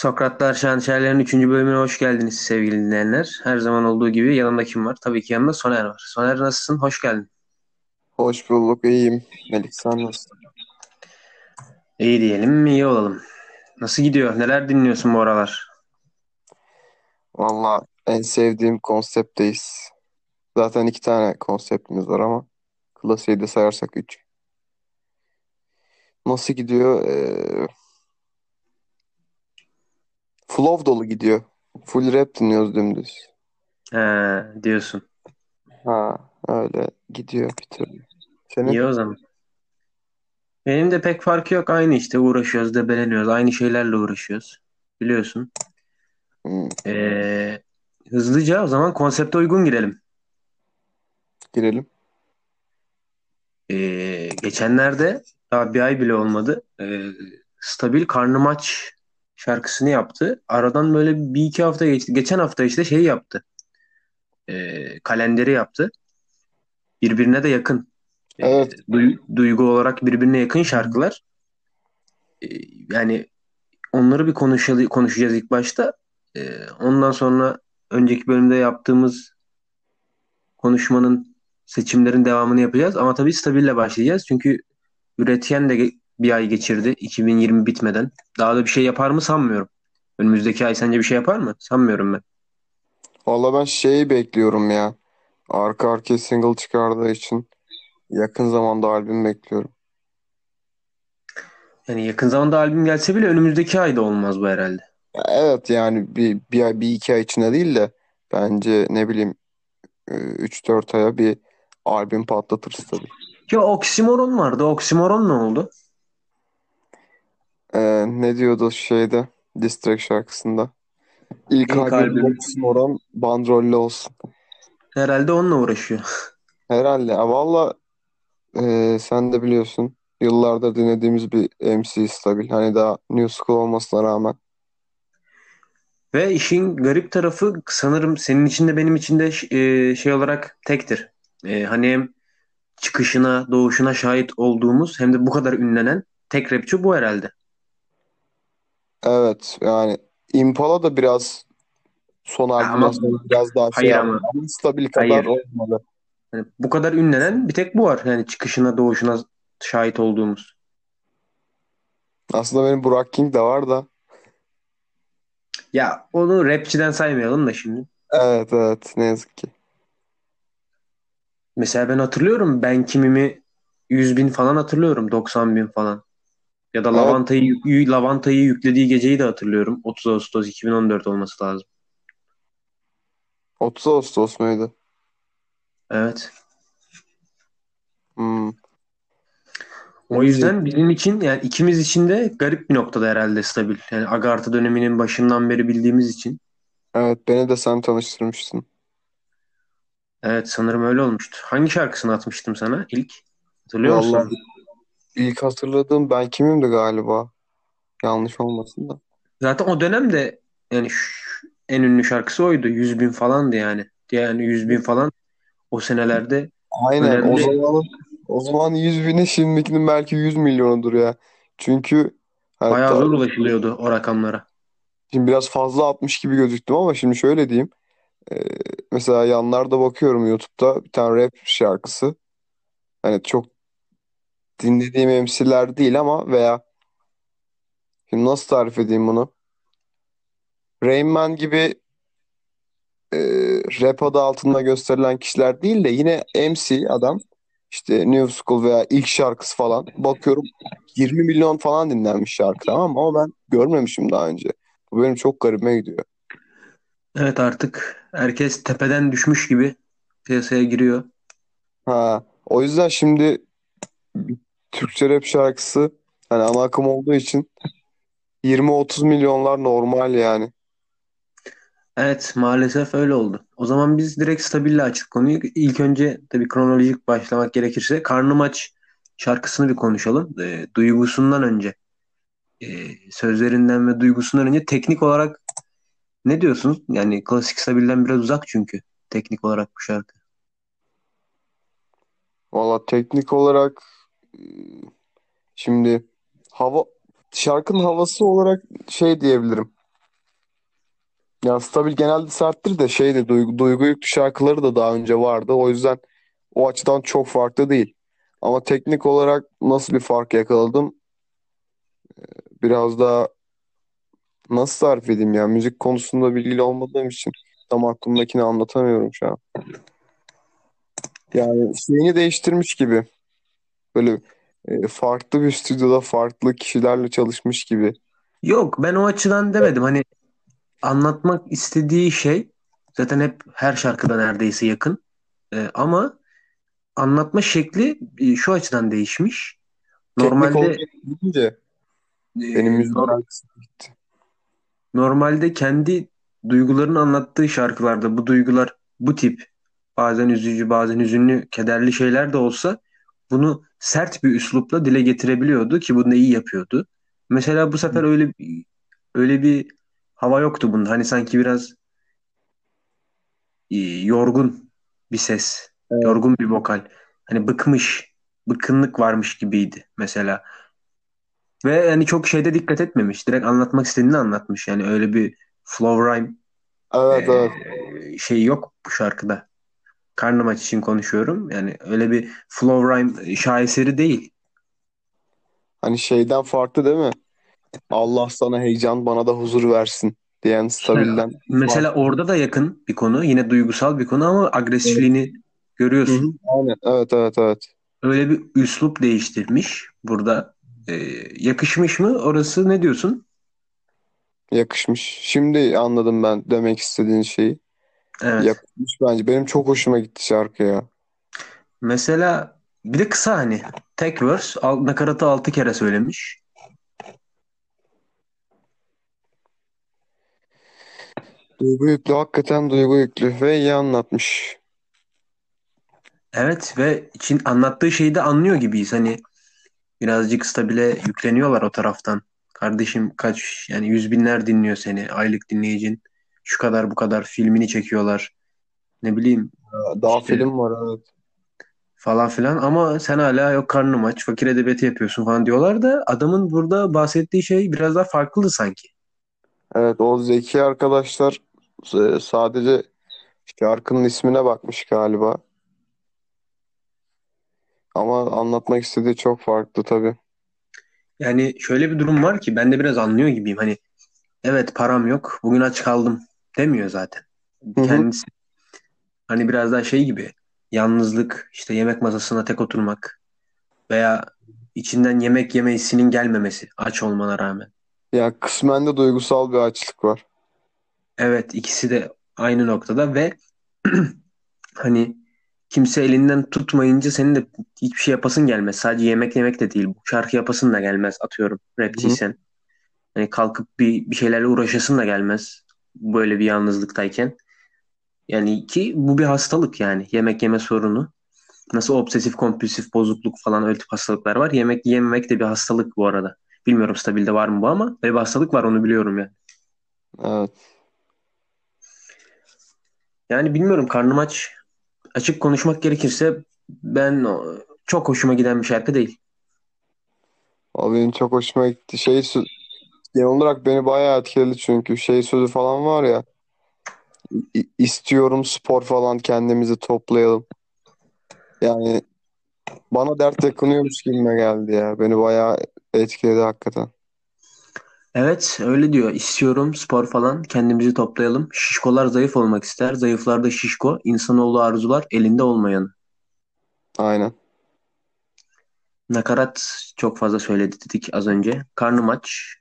Sokratlar Şanşerler'in 3. bölümüne hoş geldiniz sevgili dinleyenler. Her zaman olduğu gibi yanımda kim var? Tabii ki yanımda Soner var. Soner nasılsın? Hoş geldin. Hoş bulduk, iyiyim. Melik sen nasılsın? İyi diyelim, iyi olalım. Nasıl gidiyor? Neler dinliyorsun bu aralar? Valla en sevdiğim konseptteyiz. Zaten iki tane konseptimiz var ama klasiği de sayarsak üç. Nasıl gidiyor? Ee, flow dolu gidiyor. Full rap dinliyoruz dümdüz. He, diyorsun. Ha, öyle gidiyor bir türlü. Senin? İyi o zaman. Benim de pek farkı yok. Aynı işte uğraşıyoruz, debeleniyoruz. Aynı şeylerle uğraşıyoruz. Biliyorsun. Hmm, Ee, hızlıca o zaman konsepte uygun girelim. girelim. Ee, geçenlerde daha bir ay bile olmadı. Ee, Stabil Karnım Aç şarkısını yaptı. Aradan böyle bir iki hafta geçti. Geçen hafta işte şey yaptı. Ee, kalenderi yaptı. Birbirine de yakın. Ee, Evet, duy- duygu olarak birbirine yakın şarkılar. Ee, yani onları bir konuşalı- konuşacağız ilk başta. Ee, ondan sonra önceki bölümde yaptığımız konuşmanın seçimlerin devamını yapacağız. Ama tabii Stabil'le başlayacağız. Çünkü üretken de bir ay geçirdi 2020 bitmeden. Daha da bir şey yapar mı sanmıyorum. Önümüzdeki ay sence bir şey yapar mı? Sanmıyorum ben. valla ben şeyi bekliyorum ya. Arka arkaya single çıkardığı için yakın zamanda albüm bekliyorum. Yani yakın zamanda albüm gelse bile önümüzdeki ayda olmaz bu herhalde. Evet yani bir, bir ay, bir iki ay içinde değil de bence ne bileyim e, üç dört aya bir albüm patlatırız tabii. Ya oksimoron vardı. Oksimoron ne oldu? Ee, ne diyordu şeyde Diss Track şarkısında? İlk İlk albüm albüm. oran bandrollü olsun. Herhalde onunla uğraşıyor. Herhalde. Ya valla e, sen de biliyorsun yıllardır dinlediğimiz bir MC Stabil. Hani daha New School olmasına rağmen. Ve işin garip tarafı sanırım senin için de benim için de e, şey olarak tektir. E, hani hem çıkışına, doğuşuna şahit olduğumuz hem de bu kadar ünlenen tek rapçi bu herhalde. Evet yani Impala da biraz son Ha, albümden ama sonra biraz daha şey hayır yaptı. ama Ama Stabil kadar hayır. olmadı. Yani bu kadar ünlenen bir tek bu var. Yani çıkışına, doğuşuna şahit olduğumuz. Aslında benim Burak King de var da. Ya onu rapçiden saymayalım da şimdi. Evet evet ne yazık ki. Mesela ben hatırlıyorum ben kimimi 100 bin falan hatırlıyorum. 90 bin falan. Ya da Lavanta'yı Lavanta'yı yüklediği geceyi de hatırlıyorum. 30 Ağustos 2014 olması lazım. 30 Ağustos muydu? Evet. Hmm. O yüzden bizim için yani ikimiz için de garip bir noktada herhalde stabil. Yani Agartha döneminin başından beri bildiğimiz için. Evet beni de sen tanıştırmıştın. Evet sanırım öyle olmuştu. Hangi şarkısını atmıştım sana ilk? Hatırlıyor Vallahi musun? İlk hatırladığım ben kimimdi galiba. Yanlış olmasın da. Zaten o dönemde yani şu- en ünlü şarkısı oydu. 100 bin falandı yani. Yani 100 bin falan o senelerde Aynen o önemli. zaman o zaman 100 bini şimdikinin belki 100 milyonudur ya. Çünkü Bayağı hatta zor ulaşılıyordu o rakamlara. şimdi biraz fazla atmış gibi gözüktüm ama şimdi şöyle diyeyim. Ee, mesela yanlarda bakıyorum YouTube'da bir tane rap şarkısı. Hani çok dinlediğim MC'ler değil ama veya şimdi nasıl tarif edeyim bunu? Rain Man gibi e, rap adı altında gösterilen kişiler değil de yine MC adam işte New School veya ilk şarkısı falan bakıyorum 20 milyon falan dinlenmiş şarkı tamam ama ben görmemişim daha önce. Bu benim çok garibime gidiyor. Evet artık herkes tepeden düşmüş gibi piyasaya giriyor. Ha, o yüzden şimdi Türkçe rap şarkısı hani ana akım olduğu için 20-30 milyonlar normal yani. Evet maalesef öyle oldu. O zaman biz direkt stabille açtık konuyu. İlk önce tabii kronolojik başlamak gerekirse Karnım Aç şarkısını bir konuşalım. E, duygusundan önce, e, sözlerinden ve duygusundan önce teknik olarak ne diyorsunuz? Yani klasik stabilden biraz uzak çünkü teknik olarak bu şarkı. Valla teknik olarak şimdi hava şarkının havası olarak şey diyebilirim. Ya stabil genelde serttir de şeyde duygu, duygu yüklü şarkıları da daha önce vardı. O yüzden o açıdan çok farklı değil. Ama teknik olarak nasıl bir fark yakaladım? Biraz daha nasıl tarif edeyim ya? Müzik konusunda bilgili olmadığım için tam aklımdakini anlatamıyorum şu an. Yani şeyini değiştirmiş gibi. Böyle e, farklı bir stüdyoda farklı kişilerle çalışmış gibi. Yok ben o açıdan demedim. Hani anlatmak istediği şey zaten hep her şarkıda neredeyse yakın. Ee, ama anlatma şekli e, şu açıdan değişmiş. Normalde benim e, müzikten kısım gitti. normalde kendi duygularını anlattığı şarkılarda bu duygular bu tip bazen üzücü, bazen hüzünlü, kederli şeyler de olsa bunu sert bir üslupla dile getirebiliyordu ki bunu da iyi yapıyordu. Mesela bu sefer öyle öyle bir hava yoktu bunda. Hani sanki biraz e, yorgun bir ses, Evet. yorgun bir vokal. Hani bıkmış, bıkkınlık varmış gibiydi mesela. Ve yani çok şeyde dikkat etmemiş. Direkt anlatmak istediğini anlatmış. Yani öyle bir flow rhyme Evet evet. e, şey yok bu şarkıda. Karnım aç için konuşuyorum. Yani öyle bir flow rhyme şaheseri değil. Hani şeyden farklı değil mi? Allah sana heyecan bana da huzur versin diyen stabilden mesela farklı. orada da yakın bir konu. Yine duygusal bir konu ama Evet. agresifliğini Hı hı. görüyorsun. Aynen. Evet evet evet. Öyle bir üslup değiştirmiş burada. E, yakışmış mı? Orası ne diyorsun? Yakışmış. Şimdi anladım ben demek istediğin şeyi. Evet. Yakışmış bence. Benim çok hoşuma gitti şarkı ya. Mesela bir de kısa hani. Tek verse al, nakaratı altı kere söylemiş. Duygu yüklü. Hakikaten duygu yüklü. Ve iyi anlatmış. Evet ve için anlattığı şeyi de anlıyor gibiyiz. Hani birazcık stabile yükleniyorlar o taraftan. Kardeşim kaç yani yüz binler dinliyor seni aylık dinleyicin. Şu kadar bu kadar filmini çekiyorlar. Ne bileyim Daha işte film var evet. falan filan ama sen hala yok karnım aç fakir edebiyatı yapıyorsun falan diyorlar da adamın burada bahsettiği şey biraz daha farklı sanki. Evet o zeki arkadaşlar e, sadece şarkının ismine bakmış galiba. Ama anlatmak istediği çok farklı tabii. Yani şöyle bir durum var ki ben de biraz anlıyor gibiyim. Hani evet param yok bugün aç kaldım demiyor zaten. Hı hı. Kendisi hani biraz daha şey gibi yalnızlık işte yemek masasına tek oturmak veya içinden yemek yeme hissinin gelmemesi aç olmana rağmen. Ya kısmen de duygusal bir açlık var. Evet ikisi de aynı noktada ve hani kimse elinden tutmayınca senin de hiçbir şey yapasın gelmez. Sadece yemek yemek de değil. Bu şarkı yapasın da gelmez atıyorum rapçiysen. Hani kalkıp bir, bir şeylerle uğraşasın da gelmez. Böyle bir yalnızlıktayken. Yani ki bu bir hastalık yani. Yemek yeme sorunu. Nasıl obsesif kompulsif bozukluk falan öyle tip hastalıklar var. Yemek yememek de bir hastalık bu arada. Bilmiyorum stabilde var mı bu ama böyle bir hastalık var onu biliyorum yani. Evet. Yani bilmiyorum karnım aç. Açık konuşmak gerekirse ben çok hoşuma giden bir şarkı değil. O benim çok hoşuma gitti. Şey genel olarak beni bayağı etkiledi çünkü şey sözü falan var ya i- istiyorum spor falan kendimizi toplayalım. Yani bana dert yakınıyormuş gibime geldi ya. Beni bayağı etkiledi hakikaten. Evet öyle diyor. İstiyorum spor falan kendimizi toplayalım. Şişkolar zayıf olmak ister. Zayıflar da şişko. İnsanoğlu arzular elinde olmayanı. Aynen. Nakarat çok fazla söyledi dedik az önce. Karnım aç.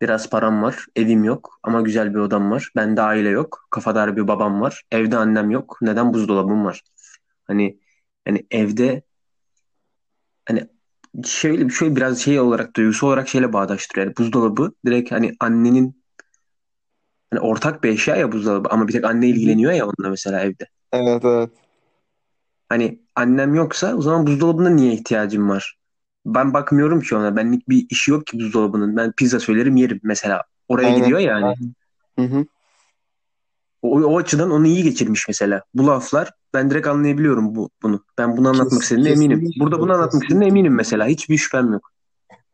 Biraz param var. Evim yok ama güzel bir odam var. Bende aile yok. Kafadar bir babam var. Evde annem yok. Neden buzdolabım var? Hani hani evde hani şöyle şöyle biraz şey olarak duygusu olarak şeyle bağdaştırıyor. Yani buzdolabı direkt hani annenin hani ortak bir eşya ya buzdolabı ama bir tek anne ilgileniyor ya onunla mesela evde. Evet evet. Hani annem yoksa o zaman buzdolabına niye ihtiyacım var? Ben bakmıyorum ki ona. Benlik bir işi yok ki buzdolabının. Ben pizza söylerim yerim mesela. Oraya Aynen. gidiyor yani. Aynen. Hı hı. O, o açıdan onu iyi geçirmiş mesela. Bu laflar ben direkt anlayabiliyorum bu, bunu. Ben bunu anlatmak Kes, istediğine eminim. Burada bunu anlatmak istediğine eminim mesela. Hiçbir şüphem yok.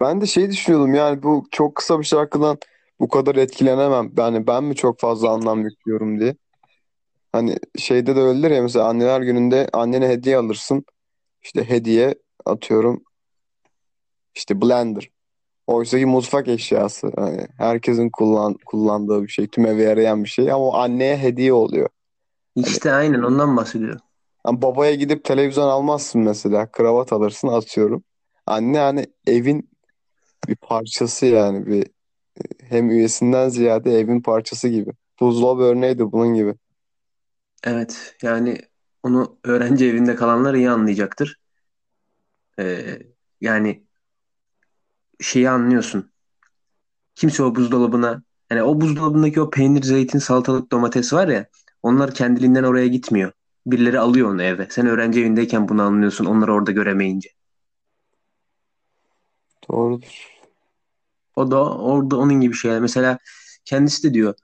Ben de şey düşünüyordum yani bu çok kısa bir şarkıdan bu kadar etkilenemem. Yani ben mi çok fazla anlam yüklüyorum diye. Hani şeyde de öyledir ya mesela anneler gününde annene hediye alırsın. İşte hediye atıyorum işte blender. Oysa ki mutfak eşyası. Hani herkesin kullan, kullandığı bir şey. Tüm eve yarayan bir şey. Ama o anneye hediye oluyor. Hani, İşte aynen ondan bahsediyorum. hani babaya gidip televizyon almazsın mesela. Kravat alırsın atıyorum. Anne hani evin bir parçası yani. Bir hem üyesinden ziyade evin parçası gibi. Buzdolabı örneği de bunun gibi. Evet yani onu öğrenci evinde kalanlar iyi anlayacaktır. Ee, yani şeyi anlıyorsun. Kimse o buzdolabına yani o buzdolabındaki o peynir, zeytin, salatalık, domates var ya onlar kendiliğinden oraya gitmiyor. Birileri alıyor onu eve. Sen öğrenci evindeyken bunu anlıyorsun onları orada göremeyince. Doğrudur. O da orada onun gibi şeyler. Mesela kendisi de diyor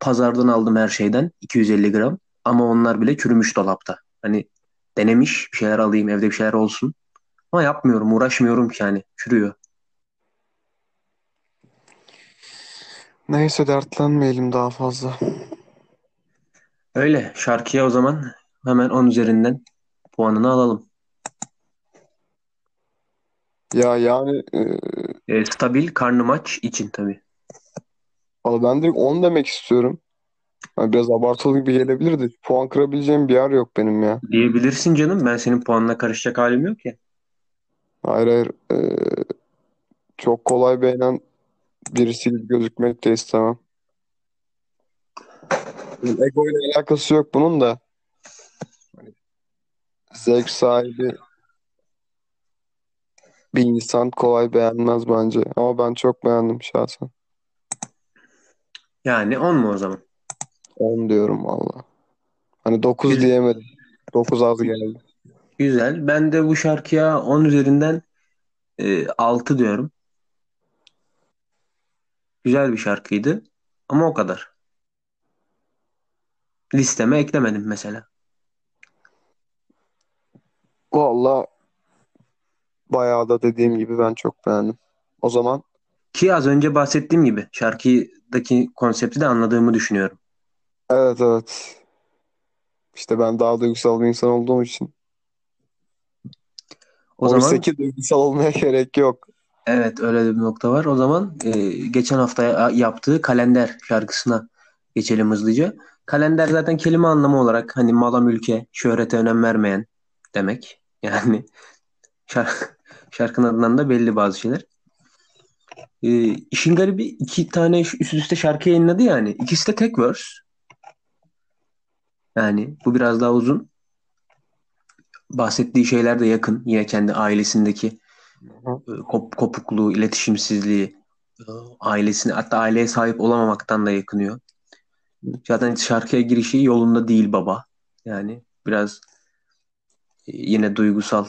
pazardan aldım her şeyden 250 gram ama onlar bile çürümüş dolapta. Hani denemiş bir şeyler alayım evde bir şeyler olsun. Ama yapmıyorum uğraşmıyorum ki yani çürüyor. Neyse dertlenmeyelim daha fazla. Öyle şarkıya o zaman hemen 10 üzerinden puanını alalım. Ya yani e, E, stabil karnı maç için tabii. valla ben direkt 10 demek istiyorum. Hani biraz abartılı gibi gelebilir de puan kırabileceğim bir yer yok benim ya. Diyebilirsin canım ben senin puanına karışacak halim yok ya. Hayır hayır. e, çok kolay beğenen birisi gibi gözükmek de istemem. Ego ile alakası yok bunun da. Zevk sahibi bir insan kolay beğenmez bence. Ama ben çok beğendim şahsen. Yani 10 mu o zaman? 10 diyorum valla. Hani 9 Güzel. diyemedim. 9 az geldi. Güzel. Ben de bu şarkıya 10 üzerinden e, 6 diyorum. Güzel bir şarkıydı ama o kadar. Listeme eklemedim mesela. Valla bayağı da dediğim gibi ben çok beğendim. O zaman Ki az önce bahsettiğim gibi şarkıdaki konsepti de anladığımı düşünüyorum. evet evet. İşte ben daha duygusal bir insan olduğum için. O zaman duygusal olmaya gerek yok. Evet öyle bir nokta var. O zaman e, geçen hafta ya- yaptığı Kalender şarkısına geçelim hızlıca. Kalender zaten kelime anlamı olarak hani mala mülke, şöhrete önem vermeyen demek. Yani şarkı, şarkının adından da belli bazı şeyler. E, işin garibi iki tane üst üste şarkı yayınladı yani. İkisi de tek verse. Yani bu biraz daha uzun. Bahsettiği şeyler de yakın. Yine kendi ailesindeki kop kopukluğu, iletişimsizliği, e, ailesine hatta aileye sahip olamamaktan da yakınıyor. Zaten şarkıya girişi yolunda değil baba. Yani biraz e, yine duygusal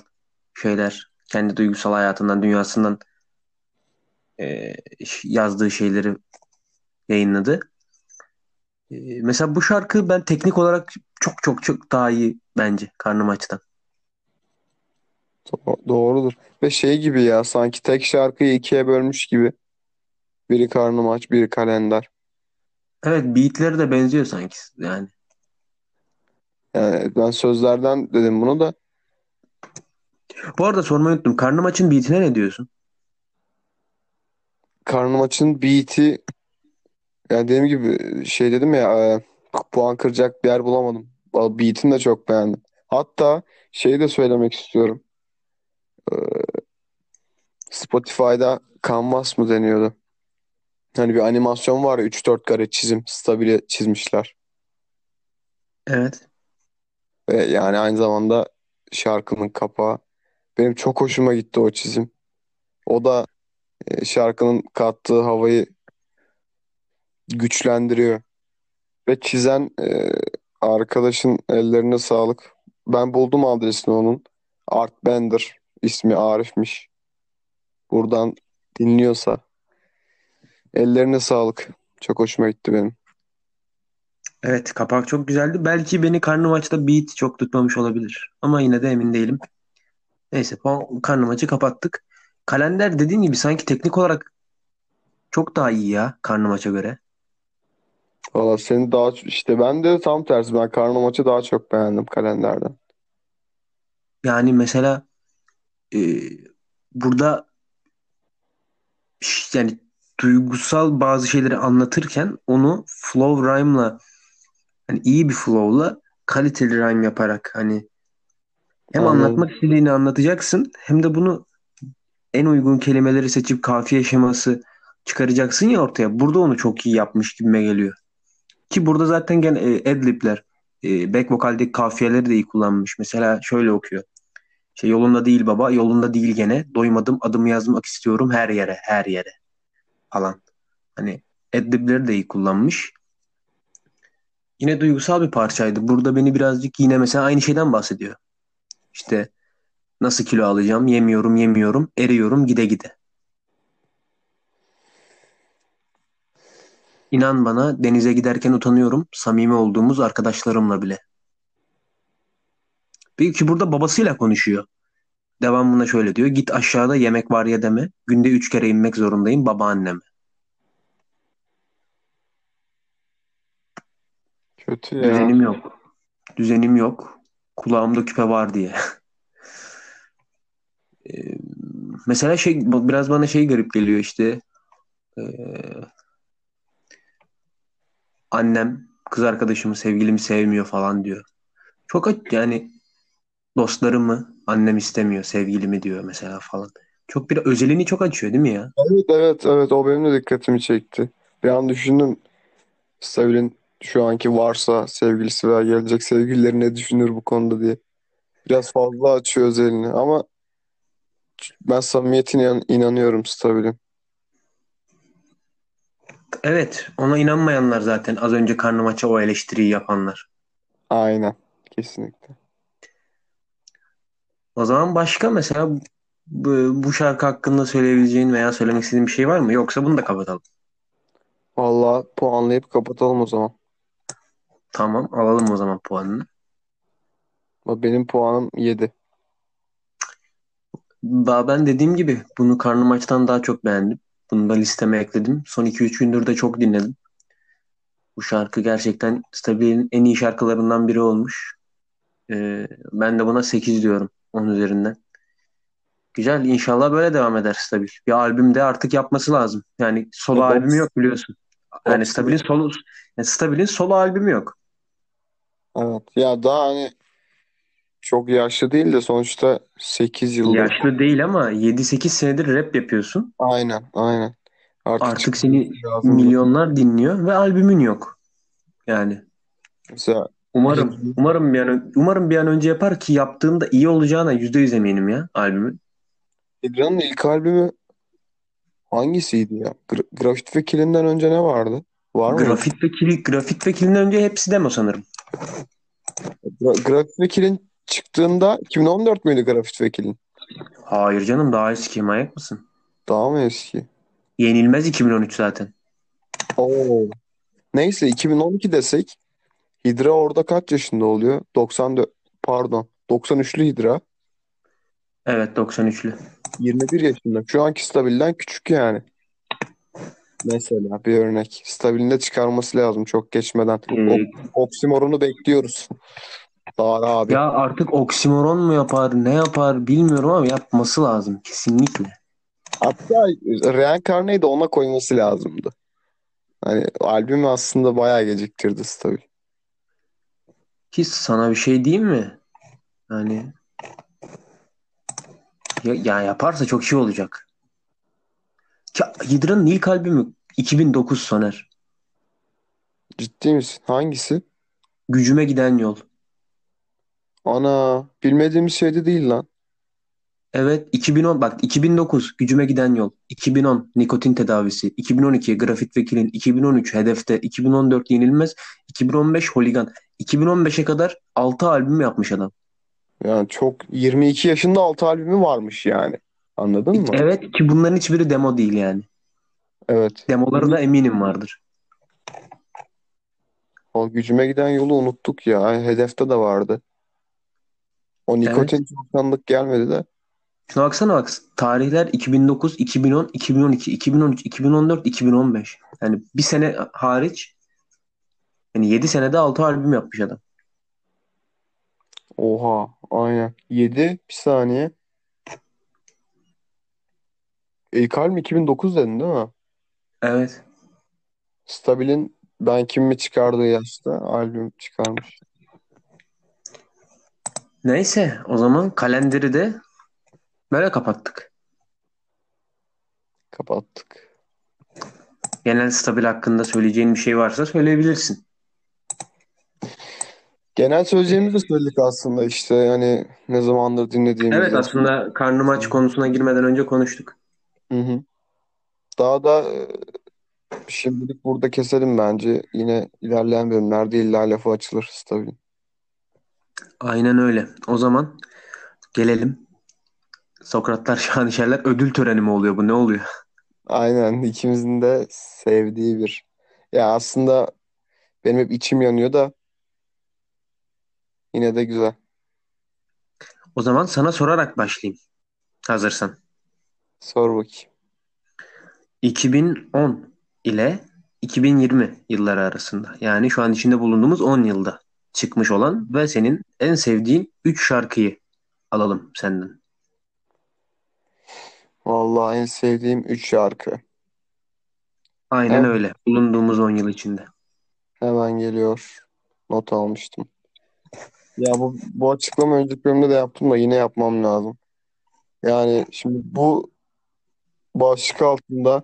şeyler, kendi duygusal hayatından, dünyasından e, yazdığı şeyleri yayınladı. Mesela bu şarkı ben teknik olarak çok çok çok daha iyi bence Karnım Aç'tan. Do- Doğrudur. Ve şey gibi ya sanki tek şarkıyı ikiye bölmüş gibi. Biri karnım aç, biri kalender. Evet beatleri de benziyor sanki yani. Yani ben sözlerden dedim bunu da. Bu arada sormayı unuttum. Karnım Aç'ın beatine ne diyorsun? Karnım açın beat'i yani dediğim gibi şey dedim ya e, puan kıracak bir yer bulamadım. Beat'ini de çok beğendim. Hatta şeyi de söylemek istiyorum. E, Spotify'da Canvas mı deniyordu? Hani bir animasyon var ya 3-4 kare çizim stabile çizmişler. Evet. Ve yani aynı zamanda şarkının kapağı. Benim çok hoşuma gitti o çizim. O da e, şarkının kattığı havayı güçlendiriyor. Ve çizen e, arkadaşın ellerine sağlık. Ben buldum adresini onun. Art Bender. İsmi Arif'miş. Buradan dinliyorsa ellerine sağlık. Çok hoşuma gitti benim. Evet kapak çok güzeldi. Belki beni karnım açta beat çok tutmamış olabilir. Ama yine de emin değilim. Neyse karnım açı kapattık. Kalender dediğin gibi sanki teknik olarak Çok daha iyi ya karnı maça göre. Valla seni daha işte ben de tam tersi ben karnı maçı daha çok beğendim kalenderden. Yani mesela e, burada yani duygusal bazı şeyleri anlatırken onu flow rhyme'la hani iyi bir flow'la kaliteli rhyme yaparak hani hem Anladım. anlatmak istediğini anlatacaksın hem de bunu en uygun kelimeleri seçip kafiye şeması çıkaracaksın ya ortaya. Burada onu çok iyi yapmış gibime geliyor. Ki burada zaten gene e, adlib'ler e, back vokaldeki kafiyeleri de iyi kullanmış. Mesela şöyle okuyor. Şey yolunda değil baba, yolunda değil gene. Doymadım, adımı yazmak istiyorum her yere, her yere falan. Hani adlib'leri de iyi kullanmış. Yine duygusal bir parçaydı. Burada beni birazcık yine mesela aynı şeyden bahsediyor. İşte nasıl kilo alacağım? Yemiyorum, yemiyorum, eriyorum gide gide. İnan bana denize giderken utanıyorum. Samimi olduğumuz arkadaşlarımla bile. Belki burada babasıyla konuşuyor. Devamında şöyle diyor. Git aşağıda yemek var ya deme. Günde üç kere inmek zorundayım babaanneme. Kötü ya. Düzenim yok. Düzenim yok. Kulağımda küpe var diye. Ee, mesela şey biraz bana şey garip geliyor işte. Ee, annem kız arkadaşımı sevgilimi sevmiyor falan diyor. Çok yani dostlarımı annem istemiyor sevgilimi diyor mesela falan. Çok bir özelini çok açıyor değil mi ya? Evet evet evet o benim de dikkatimi çekti. Bir an düşündüm Sevil'in şu anki varsa sevgilisi veya gelecek sevgilileri ne düşünür bu konuda diye. Biraz fazla açıyor özelini ama ben samimiyetine inan- inanıyorum Stabil'in. Evet, ona inanmayanlar zaten az önce karnı maça o eleştiriyi yapanlar. Aynen. Kesinlikle. O zaman başka mesela bu, bu şarkı hakkında söyleyebileceğin veya söylemek istediğin bir şey var mı? Yoksa bunu da kapatalım. Vallahi puanlayıp kapatalım o zaman. Tamam, alalım o zaman puanını. Benim puanım 7. Daha ben dediğim gibi bunu karnı maçtan daha çok beğendim. Bunu da listeme ekledim. Son 2-3 gündür de çok dinledim. Bu şarkı gerçekten Stabil'in en iyi şarkılarından biri olmuş. Ee, ben de buna 8 diyorum 10 üzerinden. Güzel. İnşallah böyle devam eder Stabil. Bir albüm de artık yapması lazım. Yani solo albümü Evet. yok biliyorsun. Yani Stabil'in Oxygen. solo yani Stabil'in solo albümü yok. Evet. Ya daha hani çok yaşlı değil de sonuçta 8 yıldır. Yaşlı değil ama 7-8 senedir rap yapıyorsun. Aynen, aynen. Artık Artık seni milyonlar dinliyor ve albümün yok. Yani Mesela umarım umarım bir an, umarım bir an önce yapar ki yaptığında iyi olacağına %100 eminim ya albümün. Hidra'nın ilk albümü hangisiydi ya? Gra Grafit ve Killin'den önce ne vardı? Var mıydı? Grafit ve Kil, Grafit ve Kil'in önce hepsi demo sanırım. Gra Grafit ve Killin çıktığında 2014 müydü Grafit ve Killin? Hayır canım daha eski manyak mısın? Daha mı eski? Yenilmez 2013 zaten. Oo. Neyse 2012 desek Hidra orada kaç yaşında oluyor? 94 pardon 93'lü Hidra Evet 93'lü. 21 yaşında. Şu anki Stabil'den küçük yani. Mesela bir örnek. Stabil'in de çıkarması lazım çok geçmeden. O Ee, oksimoron'u bekliyoruz. Tarık abi. ya artık oksimoron mu yapar ne yapar bilmiyorum ama yapması lazım kesinlikle. Hatta Reincarnate'i de ona koyması lazımdı. Hani albümü aslında bayağı geciktirdi Stabil. Ki sana bir şey diyeyim mi? Yani ya, ya yaparsa çok iyi olacak. Ki Hidra'nın ilk albümü 2009 Soner. Ciddi misin? Hangisi? Gücüme giden yol. Ana bilmediğimiz şey de değil lan. Evet 2010 bak 2009 Gücüme Giden Yol, 2010 Nikotin Tedavisi, 2012 Grafit Vekilin, 2013 Hedefte, 2014 Yenilmez, 2015 Holigan. 2015'e kadar 6 albüm yapmış adam. Yani çok 22 yaşında 6 albümü varmış yani. Anladın mı? Evet ki bunların hiçbiri demo değil yani. Evet. Demoları da eminim vardır. O gücüme giden yolu unuttuk ya. Hedefte de vardı. O Evet. nikotin tanıdık gelmedi de. Şuna baksana bak tarihler 2009, 2010, 2012, 2013, 2014, 2015. Yani bir sene hariç yani 7 senede 6 albüm yapmış adam. Oha aynen. 7 bir saniye. İlk albüm 2009 dedin değil mi? Evet. Stabil'in Ben Kimimi çıkardığı yaşta albüm çıkarmış. Neyse o zaman kalenderi de böyle kapattık. Kapattık. Genel stabil hakkında söyleyeceğin bir şey varsa söyleyebilirsin. Genel söyleyeceğimizi de söyledik aslında işte yani ne zamandır dinlediğimiz. Evet aslında karnım aç konusuna girmeden önce konuştuk. Hı hı. Daha da e, şimdilik burada keselim bence. Yine ilerleyen bölümlerde illa lafı açılır Stabil'in. Aynen öyle. O zaman gelelim. Sokratlar Şanışerler ödül töreni mi oluyor bu? Ne oluyor? Aynen ikimizin de sevdiği bir. Ya aslında benim hep içim yanıyor da yine de güzel. O zaman sana sorarak başlayayım. Hazırsan. Sor bakayım. 2010 ile 2020 yılları arasında yani şu an içinde bulunduğumuz 10 yılda çıkmış olan ve senin en sevdiğin 3 şarkıyı alalım senden. Vallahi en sevdiğim 3 şarkı. Aynen Hem- öyle. Bulunduğumuz 10 yıl içinde. Hemen geliyor. Not almıştım. Ya bu, bu açıklama önceki bölümde de yaptım da yine yapmam lazım. Yani şimdi bu başlık altında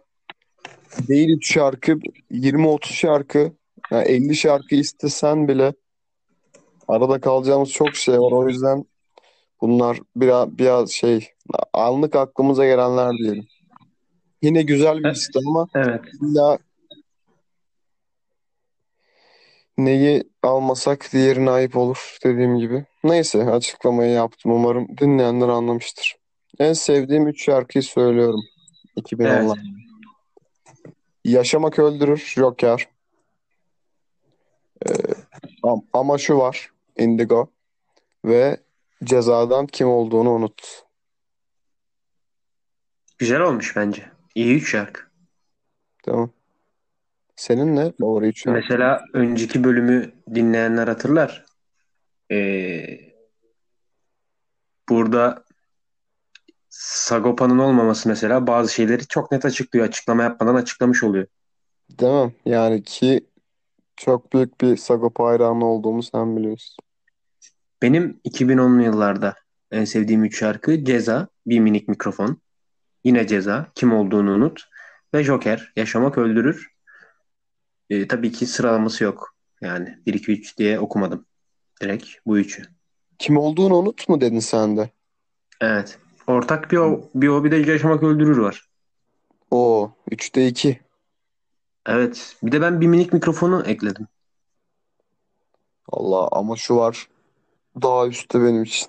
değil 3 şarkı 20-30 şarkı yani 50 şarkı istesen bile arada kalacağımız çok şey var. O yüzden bunlar biraz, biraz şey anlık aklımıza gelenler diyelim. Yine güzel bir liste ama Evet. illa neyi almasak diğerine ayıp olur dediğim gibi. Neyse açıklamayı yaptım. Umarım dinleyenler anlamıştır. En sevdiğim 3 şarkıyı söylüyorum. 2010'lar. Evet. Yaşamak Öldürür, Joker. Ee, am- ama şu var, Indigo. Ve Cezadan Kim Olduğunu Unut. Güzel olmuş bence. İyi 3 şarkı. Tamam. Senin ne? Favori 3 şarkı? Mesela önceki bölümü dinleyenler hatırlar. Ee, burada Sagopa'nın olmaması mesela bazı şeyleri çok net açıklıyor. Açıklama yapmadan açıklamış oluyor. Değil mi? Yani ki çok büyük bir Sagopa hayranı olduğumu sen biliyorsun. Benim 2010'lu yıllarda en sevdiğim 3 şarkı Ceza, Bir Minik Mikrofon, yine Ceza, Kim Olduğunu Unut ve Joker, Yaşamak Öldürür. Ee, tabii ki sıralaması yok. Yani 1, 2, 3 diye okumadım. Direkt bu üçü. Kim olduğunu unut mu dedin sen de? Evet. Ortak bir o, bir o bir de Yaşamak Öldürür var. Oo, 3'te 2. Evet. Bir de ben Bir Minik Mikrofonu ekledim. Allah ama şu var. Daha üstte benim için.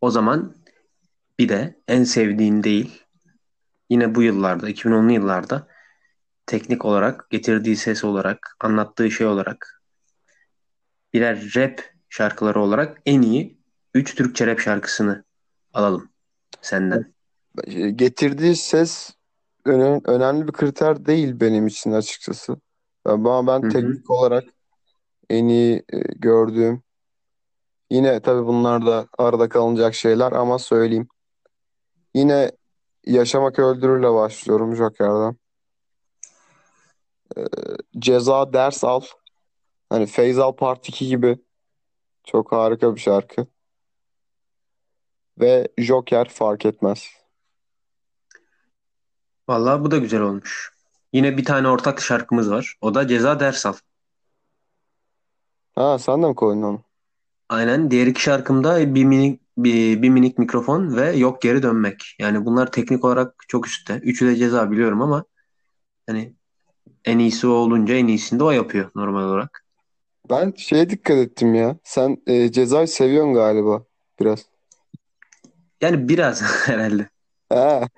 O zaman bir de en sevdiğin değil yine bu yıllarda 2010'lu yıllarda teknik olarak getirdiği ses olarak anlattığı şey olarak birer rap şarkıları olarak en iyi 3 Türkçe rap şarkısını alalım senden. Getirdiği ses öne- önemli bir kriter değil benim için açıkçası. Ama ben hı. teknik olarak en iyi e, gördüğüm yine tabii bunlar da arada kalınacak şeyler ama söyleyeyim. Yine Yaşamak Öldürür'le başlıyorum Joker'den. Ee, Ceza Ders Al. Hani Feyzal Part 2 gibi çok harika bir şarkı. Ve Joker fark etmez. Vallahi bu da güzel olmuş. Yine bir tane ortak şarkımız var. O da Ceza Ders Al. Ha sen de mi koydun onu? Aynen. Diğer iki şarkımda bir minik bir, bir minik mikrofon ve yok geri dönmek. Yani bunlar teknik olarak çok üstte. Üçü de ceza biliyorum ama hani en iyisi o olunca en iyisini de o yapıyor normal olarak. Ben şeye dikkat ettim ya. Sen e, Ceza'yı seviyorsun galiba biraz. Yani biraz herhalde. Ha,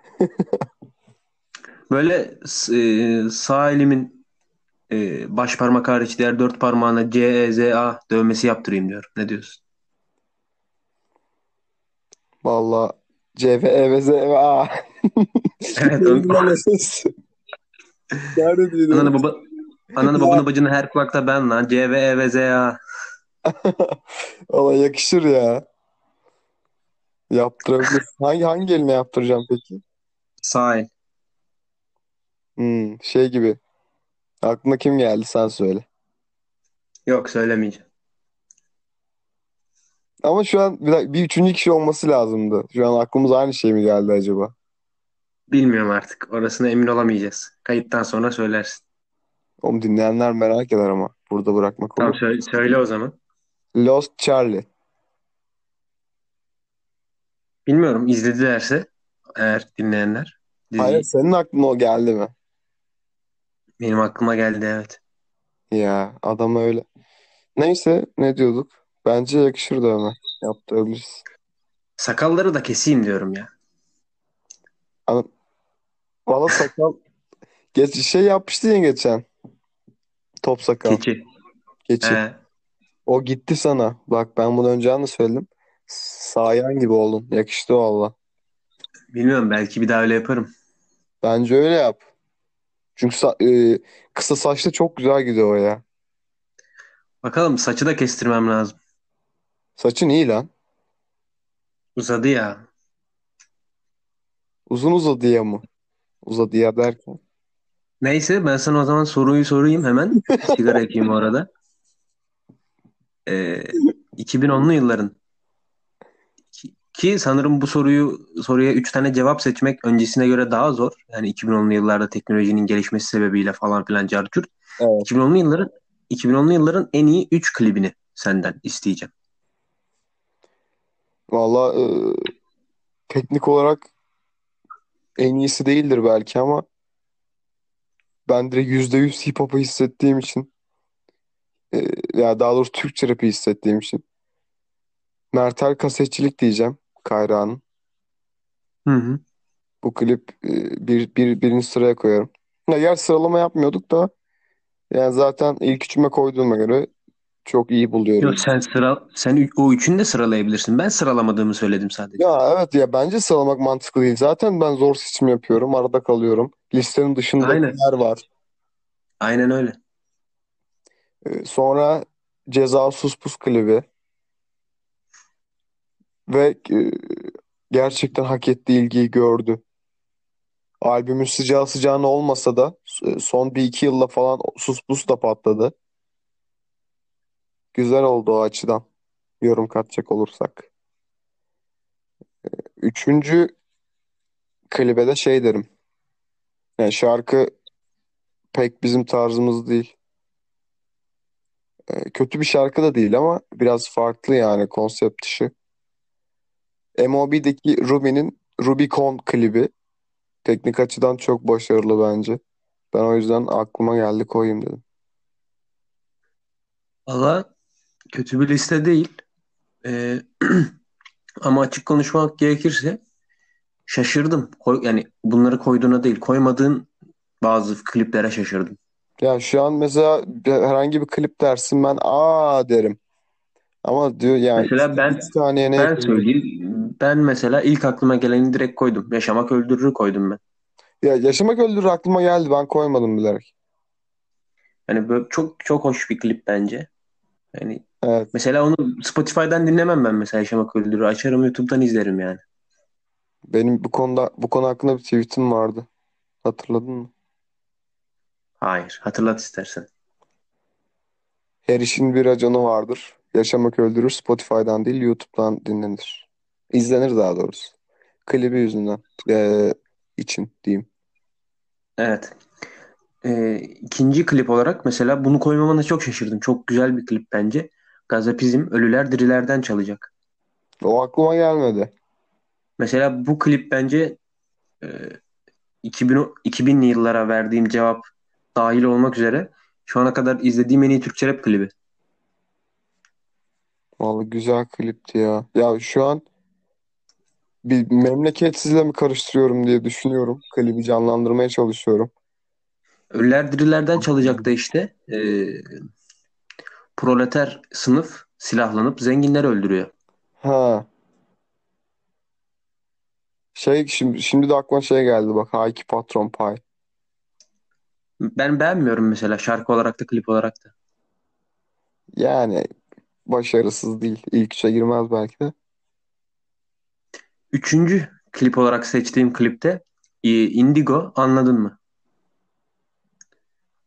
Böyle e, sağ elimin e, baş parmak hariç diğer dört parmağına C, E, Z, A dövmesi yaptırayım diyorum. Ne diyorsun? Valla CVEVZA. Evet. Neydi Onun, lan o ses? Nerede ananı duydum? baba ananı babanı bacını her kulakta ben lan. C V E V Z A. Valla yakışır ya. Yaptırabilirsin. Hangi hangi eline yaptıracağım peki? Sağ el. Hmm, şey gibi. Aklına kim geldi sen söyle. Yok söylemeyeceğim. Ama şu an bir, bir üçüncü kişi olması lazımdı. Şu an aklımıza aynı şey mi geldi acaba? Bilmiyorum artık. Orasına emin olamayacağız. Kayıttan sonra söylersin. Onu dinleyenler merak eder ama. Burada bırakmak Tamam olur. söyle, söyle o zaman. Lost Charlie. Bilmiyorum izledilerse eğer dinleyenler Hayır diziyi. senin aklına o geldi mi? Benim aklıma geldi evet. Ya adam öyle. Neyse ne diyorduk? Bence yakışır da ona. Yaptırabiliriz. Sakalları da keseyim diyorum ya. Ana- Valla sakal. Geç, şey yapmıştın ya geçen. Top sakal. Keçi. Geçi. He. O gitti sana. Bak ben bunu önce de söyledim. Sayan gibi oldun. Yakıştı valla. Bilmiyorum belki bir daha öyle yaparım. Bence öyle yap. Çünkü sa- e, kısa saçta çok güzel gidiyor o ya. Bakalım saçı da kestirmem lazım. Saçın iyi lan. Uzadı ya. Uzun uzadıya mı? Uzadıya derken. Neyse ben sana o zaman soruyu sorayım hemen. Sigara yakayım o arada. Ee, 2010'lu yılların ki, sanırım bu soruyu soruya 3 tane cevap seçmek öncesine göre daha zor. Yani 2010'lu yıllarda teknolojinin gelişmesi sebebiyle falan filan cartçurt. Evet. 2010'lu yılların 2010'lu yılların en iyi 3 klibini senden isteyeceğim. Valla e, teknik olarak en iyisi değildir belki ama ben direkt %100 hip hop'u hissettiğim için e, ya daha doğrusu Türkçe rap'i hissettiğim için Mertel kasetçilik diyeceğim Kayra'nın. Hı hı. Bu klip e, bir, bir, birinci sıraya koyarım. Ya yer sıralama yapmıyorduk da yani zaten ilk üçüme koyduğuma göre çok iyi buluyorum. Yok sen sıra sen o üçünü de sıralayabilirsin. Ben sıralamadığımı söyledim sadece. Ya evet ya bence sıralamak mantıklı değil. Zaten ben zor seçim yapıyorum. Arada kalıyorum. Listenin dışında Aynen. yer var. Aynen öyle. Ee, sonra Ceza Sus Pus klibi ve e, gerçekten hak ettiği ilgiyi gördü. Albümün sıcağı sıcağına olmasa da e, son bir iki yılla falan Sus Pus da patladı. Güzel oldu o açıdan. Yorum katacak olursak. Üçüncü klibe de şey derim. Yani şarkı pek bizim tarzımız değil. E, kötü bir şarkı da değil ama biraz farklı yani konsept dışı. MOB'deki Ruby'nin Rubicon klibi teknik açıdan çok başarılı bence. Ben o yüzden aklıma geldi koyayım dedim. Valla kötü bir liste değil. Ee, ama açık konuşmak gerekirse şaşırdım. Koy, yani bunları koyduğuna değil, koymadığın bazı kliplere şaşırdım. Ya şu an mesela herhangi bir klip dersin ben aa derim. Ama diyor yani Mesela ben 3 saniyeye ne ben söyleyeyim. Ben mesela ilk aklıma geleni direkt koydum. Yaşamak öldürür koydum ben. Ya Yaşamak Öldürür aklıma geldi ben koymadım bilerek. Yani böyle çok çok hoş bir klip bence. Yani Evet mesela onu Spotify'dan dinlemem ben mesela Yaşamak Öldürür. Açarım YouTube'dan izlerim yani. benim bu konuda bu konu hakkında bir tweetim vardı. Hatırladın mı? Hayır. Hatırlat istersen. Her işin bir raconu vardır. Yaşamak Öldürür Spotify'dan değil YouTube'dan dinlenir. İzlenir daha doğrusu. Klibi yüzünden ee, için diyeyim. Evet. Ee, ikinci klip olarak mesela bunu koymamana çok şaşırdım. Çok güzel bir klip bence. Gazapizm Ölüler Dirilerden çalacak. O aklıma gelmedi. Mesela bu klip bence e, 2000, 2000'li yıllara verdiğim cevap dahil olmak üzere şu ana kadar izlediğim en iyi Türkçe rap klibi. Vallahi güzel klipti ya. Ya şu an bir memleketsizle mi karıştırıyorum diye düşünüyorum. Klibi canlandırmaya çalışıyorum. Ölüler Dirilerden çalacak da işte e, proleter sınıf silahlanıp zenginleri öldürüyor. Ha. Şey şimdi, şimdi de aklıma şey geldi bak. Hayki Patron Pie. Ben beğenmiyorum mesela şarkı olarak da klip olarak da. Yani başarısız değil. İlk üçe girmez belki de. Üçüncü klip olarak seçtiğim klipte e, Indigo anladın mı?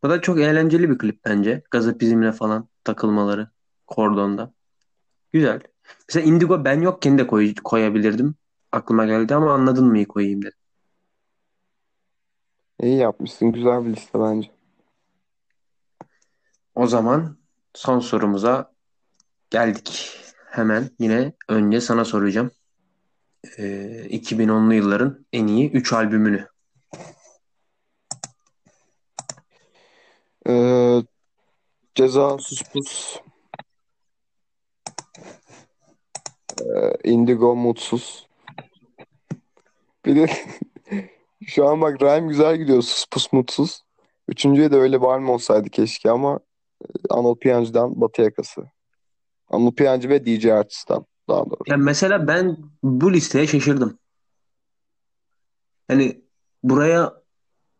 Bu da çok eğlenceli bir klip bence. Gazapizmle falan takılmaları kordonda. Güzel. Mesela Indigo ben yokken de koy, koyabilirdim. Aklıma geldi ama anladın mı koyayım dedim. İyi yapmışsın. Güzel bir liste bence. O zaman son sorumuza geldik. Hemen yine önce sana soracağım. Ee, 2010'lu yılların en iyi 3 albümünü. Ee, Ceza, Sus Pus, ee, Indigo, Mutsuz. Bir de şu an bak Rhyme güzel gidiyor. Sus Pus, Mutsuz. Üçüncüye de öyle albüm olsaydı keşke ama Anıl Piyancı'dan Batı Yakası. Anıl Piyancı ve DJ Artist'tan daha doğrusu. Ya mesela ben bu listeye şaşırdım. Hani buraya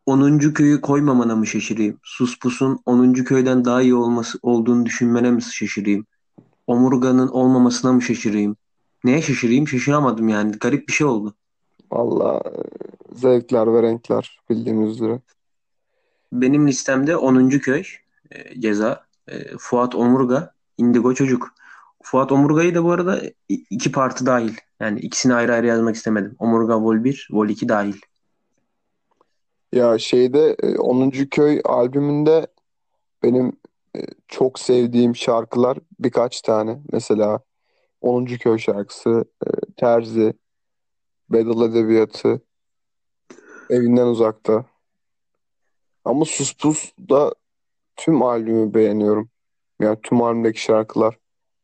10. köyü koymamana mı şaşırayım? Suspus'un 10. köyden daha iyi olması olduğunu düşünmene mi şaşırayım? Omurganın olmamasına mı şaşırayım? Neye şaşırayım? Şaşıramadım yani. Garip bir şey oldu. Valla e, zevkler ve renkler bildiğimiz üzere. Benim listemde 10. köy e, ceza. E, Fuat Omurga, Indigo Çocuk. Fuat Omurga'yı da bu arada iki parti dahil. Yani ikisini ayrı ayrı yazmak istemedim. Omurga Vol 1, Vol 2 dahil. Ya şeyde e, 10. Köy albümünde benim e, çok sevdiğim şarkılar birkaç tane. Mesela 10. Köy şarkısı, e, Terzi, Bedel Edebiyatı, Evinden Uzakta. Ama Sus Pus da tüm albümü beğeniyorum. Yani tüm albümdeki şarkılar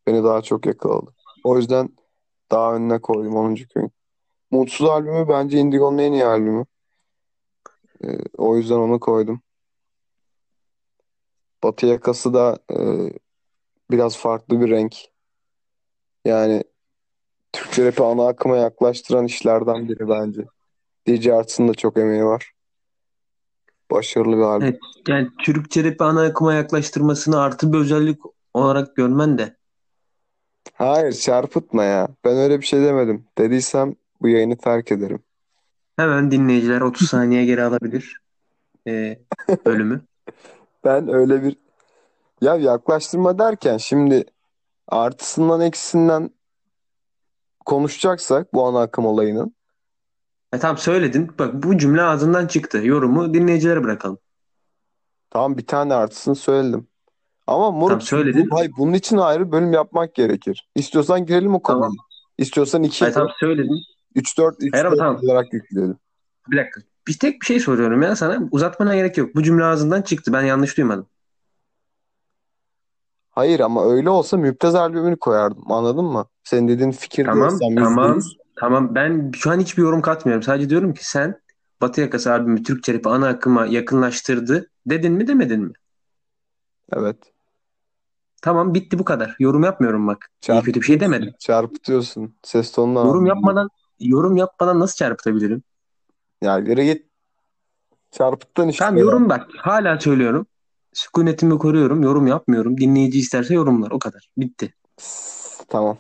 beni daha çok yakaladı. O yüzden daha önüne koydum 10. Köy'ün. Mutsuz albümü bence Indigo'nun en iyi albümü. E, o yüzden onu koydum. Batı Yakası da e, biraz farklı bir renk. Yani Türkçe rap'i ana akıma yaklaştıran işlerden biri bence. DJ Arts'ın da çok emeği var. Başarılı bir albüm. Evet, yani Türkçe rap'i ana akıma yaklaştırmasını artı bir özellik olarak görmen de. Hayır çarpıtma ya. Ben öyle bir şey demedim. Dediysem bu yayını terk ederim. Hemen dinleyiciler 30 saniye geri alabilir e, bölümü. Ben öyle bir ya yaklaştırma derken şimdi artısından eksisinden konuşacaksak bu ana akım olayının E, tamam söyledin. Bak bu cümle ağzından çıktı. Yorumu dinleyicilere bırakalım. tamam bir tane artısını söyledim. Ama Tamam moruk söyledin. bu, hayır, bunun için ayrı bölüm yapmak gerekir. İstiyorsan girelim o konuya. Tamam. İstiyorsan iki Hayır, tamam söyledin. 3 4 3 Hayır ama 4 tamam. olarak yükleyelim. Bir dakika. Bir tek bir şey soruyorum ya sana. Uzatmana gerek yok. Bu cümle ağzından çıktı. Ben yanlış duymadım. Hayır ama öyle olsa Müptez albümünü koyardım. Anladın mı? Senin dediğin fikir Tamam, tamam. Tamam. Ben şu an hiçbir yorum katmıyorum. Sadece diyorum ki sen Batı Yakası albümü Türkçe rap'i ana akıma yakınlaştırdı. Dedin mi demedin mi? Evet. Tamam bitti bu kadar. Yorum yapmıyorum bak. İyi kötü bir şey demedim. Çarpıtıyorsun. Ses tonundan Yorum anlıyorum. yapmadan yorum yapmadan nasıl çarpıtabilirim? Ya yere git. Çarpıttın işte. Tamam yorum bak. Hala söylüyorum. Sükunetimi koruyorum. Yorum yapmıyorum. Dinleyici isterse yorumlar. O kadar. Bitti. Tamam.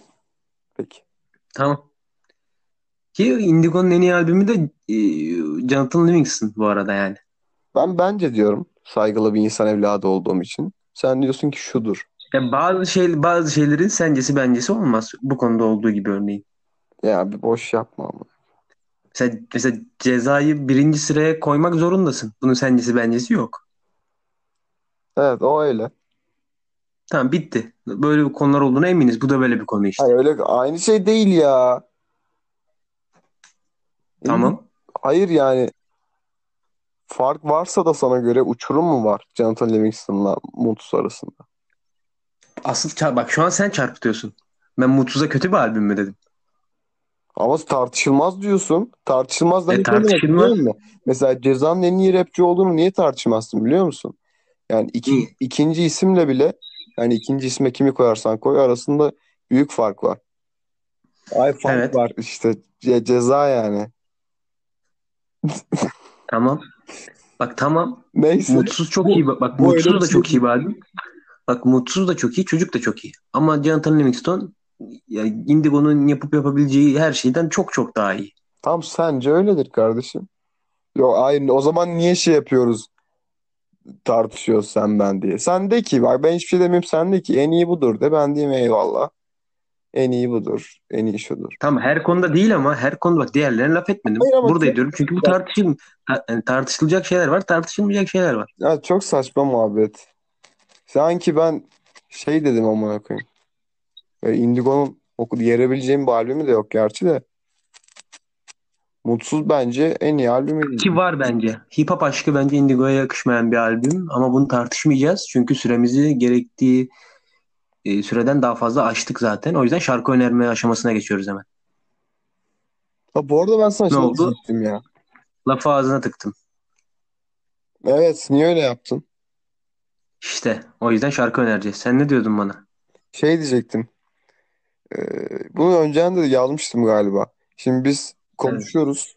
Peki. Tamam. Ki Indigo'nun en iyi albümü de e, Jonathan Livingston bu arada yani. Ben bence diyorum saygılı bir insan evladı olduğum için. Sen diyorsun ki şudur. Ya bazı şey bazı şeylerin sencesi bencesi olmaz. Bu konuda olduğu gibi örneğin. Ya bir boş yapma ama. Mesela, mesela cezayı birinci sıraya koymak zorundasın. Bunun sencesi bencesi yok. Evet o öyle. Tamam bitti. Böyle bir konular olduğuna eminiz. Bu da böyle bir konu işte. Hayır öyle aynı şey değil ya. Tamam. Hayır yani fark varsa da sana göre uçurum mu var Jonathan Livingston'la Mutsuz arasında? Asıl çar- bak şu an sen çarpıtıyorsun. Ben Mutsuz'a kötü bir albüm mü dedim. Ama tartışılmaz diyorsun. Tartışılmaz da E, tartışılmaz. musun? Mesela Ceza'nın en iyi rapçi olduğunu niye tartışmazsın biliyor musun? Yani iki, Niye? ikinci isimle bile yani ikinci isme kimi koyarsan koy arasında büyük fark var. Ay fark Evet. var işte Ce- ceza yani. Tamam. Bak tamam. Neyse. Mutsuz çok Bu, iyi. Bak, bak bu Mutsuz da şey çok iyi değil. bir albüm. Bak Mutsuz da çok iyi. Çocuk da çok iyi. Ama Jonathan Livingstone ya Indigo'nun yapıp yapabileceği her şeyden çok çok daha iyi. Tam sence öyledir kardeşim. Yok hayır o zaman niye şey yapıyoruz tartışıyoruz sen ben diye. Sen de ki bak ben hiçbir şey demiyorum sen de ki en iyi budur de ben diyeyim eyvallah. En iyi budur. En iyi şudur. Tamam her konuda değil ama her konuda bak diğerlerine laf etmedim. Hayır ama Burada ediyorum. Çünkü bu tartışım yani tartışılacak şeyler var, tartışılmayacak şeyler var. ya çok saçma muhabbet. Sanki ben şey dedim amına koyayım. E, Indigo'nun oku yerebileceğim bir albümü de yok gerçi de. Mutsuz bence en iyi albümü. Ki var bence. Hip hop aşkı bence Indigo'ya yakışmayan bir albüm ama bunu tartışmayacağız. Çünkü süremizi gerektiği e, süreden daha fazla aştık zaten. O yüzden şarkı önerme aşamasına geçiyoruz hemen. Ha, bu arada ben sana Ne şey oldu? diyecektim ya. Lafı ağzına tıktım. Evet niye öyle yaptın? İşte o yüzden şarkı önereceğiz. Sen ne diyordun bana? Şey diyecektim. E, bunu önceden de yazmıştım galiba. Şimdi biz konuşuyoruz.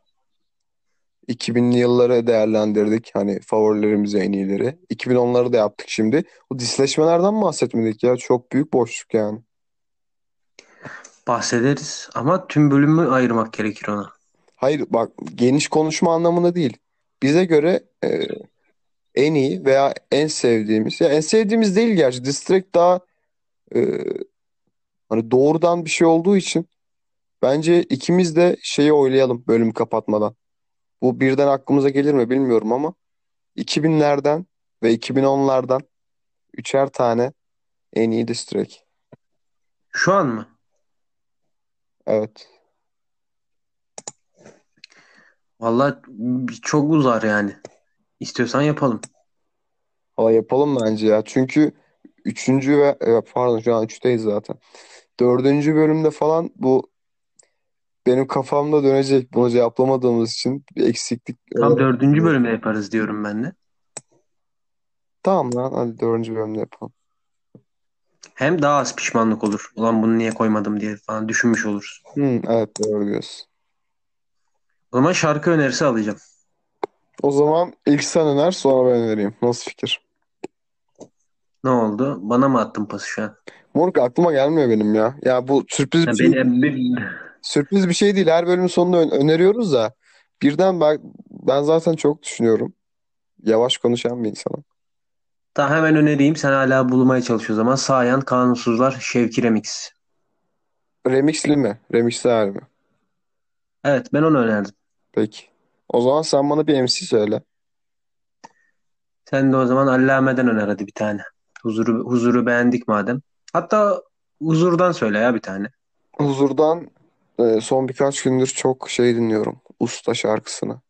2000'li yılları değerlendirdik. Hani favorilerimizi en iyileri. 2010'ları da yaptık şimdi. Bu disleşmelerden bahsetmedik ya. Çok büyük boşluk yani. Bahsederiz ama tüm bölümü ayırmak gerekir ona. Hayır bak geniş konuşma anlamında değil. Bize göre e, en iyi veya en sevdiğimiz ya en sevdiğimiz değil gerçi. Diss track daha e, hani doğrudan bir şey olduğu için bence ikimiz de şeyi oylayalım bölümü kapatmadan. Bu birden aklımıza gelir mi bilmiyorum ama 2000'lerden ve 2010'lardan üçer tane en iyi diss track. Şu an mı? Evet. Vallahi çok uzar yani. İstiyorsan yapalım. Valla yapalım bence ya. Çünkü üçüncü ve e, pardon şu an üçteyiz zaten. Dördüncü bölümde falan bu benim kafamda dönecek. Bunu cevaplamadığımız için bir eksiklik Tam olarak dördüncü görüyorum. bölümde yaparız diyorum ben de. Tamam lan hadi dördüncü bölümde yapalım. Hem daha az pişmanlık olur. Ulan bunu niye koymadım diye falan düşünmüş oluruz. Hı, evet doğru diyorsun. O zaman şarkı önerisi alacağım. O zaman ilk sen öner sonra ben önereyim. Nasıl fikir? Ne oldu? Bana mı attın pası şu an? Moruk aklıma gelmiyor benim ya. Ya bu sürpriz bir şey, beni, sürpriz bir şey değil. Her bölümün sonunda ö- öneriyoruz da birden ben, ben zaten çok düşünüyorum. Yavaş konuşan bir insanım. Daha hemen önereyim. Sen hala bulmaya çalış o zaman. Sağyan Kanunsuzlar Şevki Remix. Remixli mi? Remixli hali mi? Evet ben onu önerdim. Peki. O zaman sen bana bir MC söyle. Sen de o zaman Allame'den öner hadi bir tane. Huzuru, huzuru beğendik madem. Hatta huzurdan söyle ya bir tane. Huzur'dan e, son birkaç gündür çok şey dinliyorum. Usta şarkısını.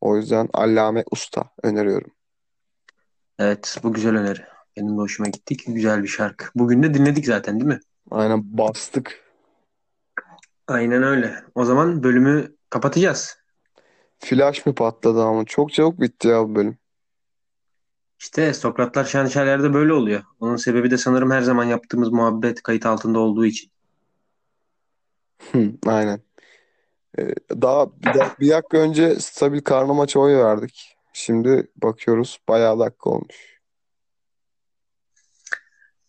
O yüzden Allame Usta öneriyorum. Evet bu güzel öneri. Benim de hoşuma gitti ki güzel bir şarkı. Bugün de dinledik zaten değil mi? Aynen bastık. Aynen öyle. O zaman bölümü kapatacağız. Flash mı patladı ama çok çabuk bitti ya bu bölüm. İşte Sokratlar Şanışerler'de böyle oluyor. Onun sebebi de sanırım her zaman yaptığımız muhabbet kayıt altında olduğu için. Hı, aynen. E, daha bir, dak- bir dakika önce stabil karnı maça oy verdik. Şimdi bakıyoruz bayağı dakika olmuş.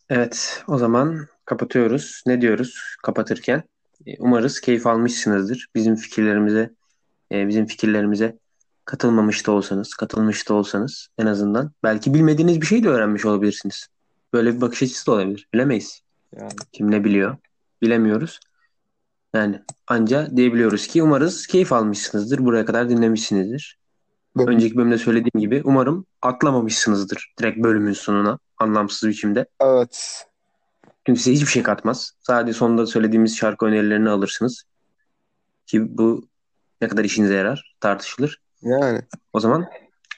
Evet, o zaman kapatıyoruz. Ne diyoruz kapatırken? E, Umarız keyif almışsınızdır. Bizim fikirlerimize, e, bizim fikirlerimize katılmamış da olsanız, katılmış da olsanız en azından belki bilmediğiniz bir şey de öğrenmiş olabilirsiniz. Böyle bir bakış açısı da olabilir. Bilemeyiz. Yani Kim ne biliyor? Bilemiyoruz. Yani anca diyebiliyoruz ki umarız keyif almışsınızdır. Buraya kadar dinlemişsinizdir. böyle- Önceki bölümde söylediğim gibi umarım atlamamışsınızdır direkt bölümün sonuna anlamsız biçimde. evet. Çünkü size hiçbir şey katmaz. Sadece sonunda söylediğimiz şarkı önerilerini alırsınız. Ki bu ne kadar işinize yarar tartışılır. Yani O zaman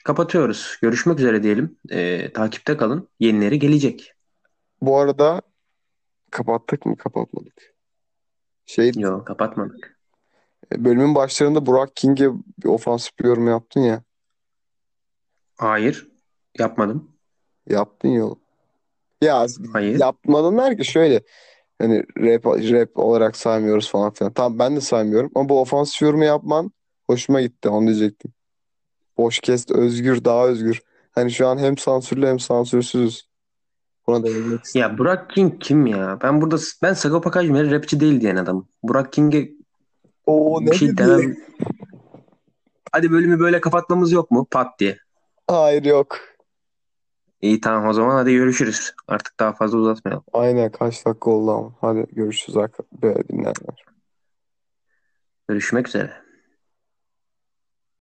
kapatıyoruz. Görüşmek üzere diyelim. Ee, takipte kalın. Yenileri gelecek. bu arada kapattık mı kapatmadık. Şey Yok kapatmadık. bölümün başlarında Burak King'e bir ofansif bir yorum yaptın ya. Hayır. Yapmadım. Yaptın ya. Ya Hayır. yapmadın der ki şöyle hani rap, rap olarak saymıyoruz falan filan. Tamam ben de saymıyorum ama bu ofansif yorumu yapman Hoşuma gitti onu diyecektim. Boşkest özgür, daha özgür. Hani şu an hem sansürlü hem sansürsüzüz. Buna değinmek istedim. Ya Burak King kim ya? Ben burada ben Sagopa Kajmer rapçi değil diyen adamım. Burak King'e Oo bir ne şey dedi? demem. Hadi bölümü böyle kapatmamız yok mu? Pat diye. Hayır yok. İyi tamam o zaman hadi görüşürüz. Artık daha fazla uzatmayalım. Aynen kaç dakika oldu ama. Hadi görüşürüz arkadaşlar. Dinleyenler. Görüşmek üzere.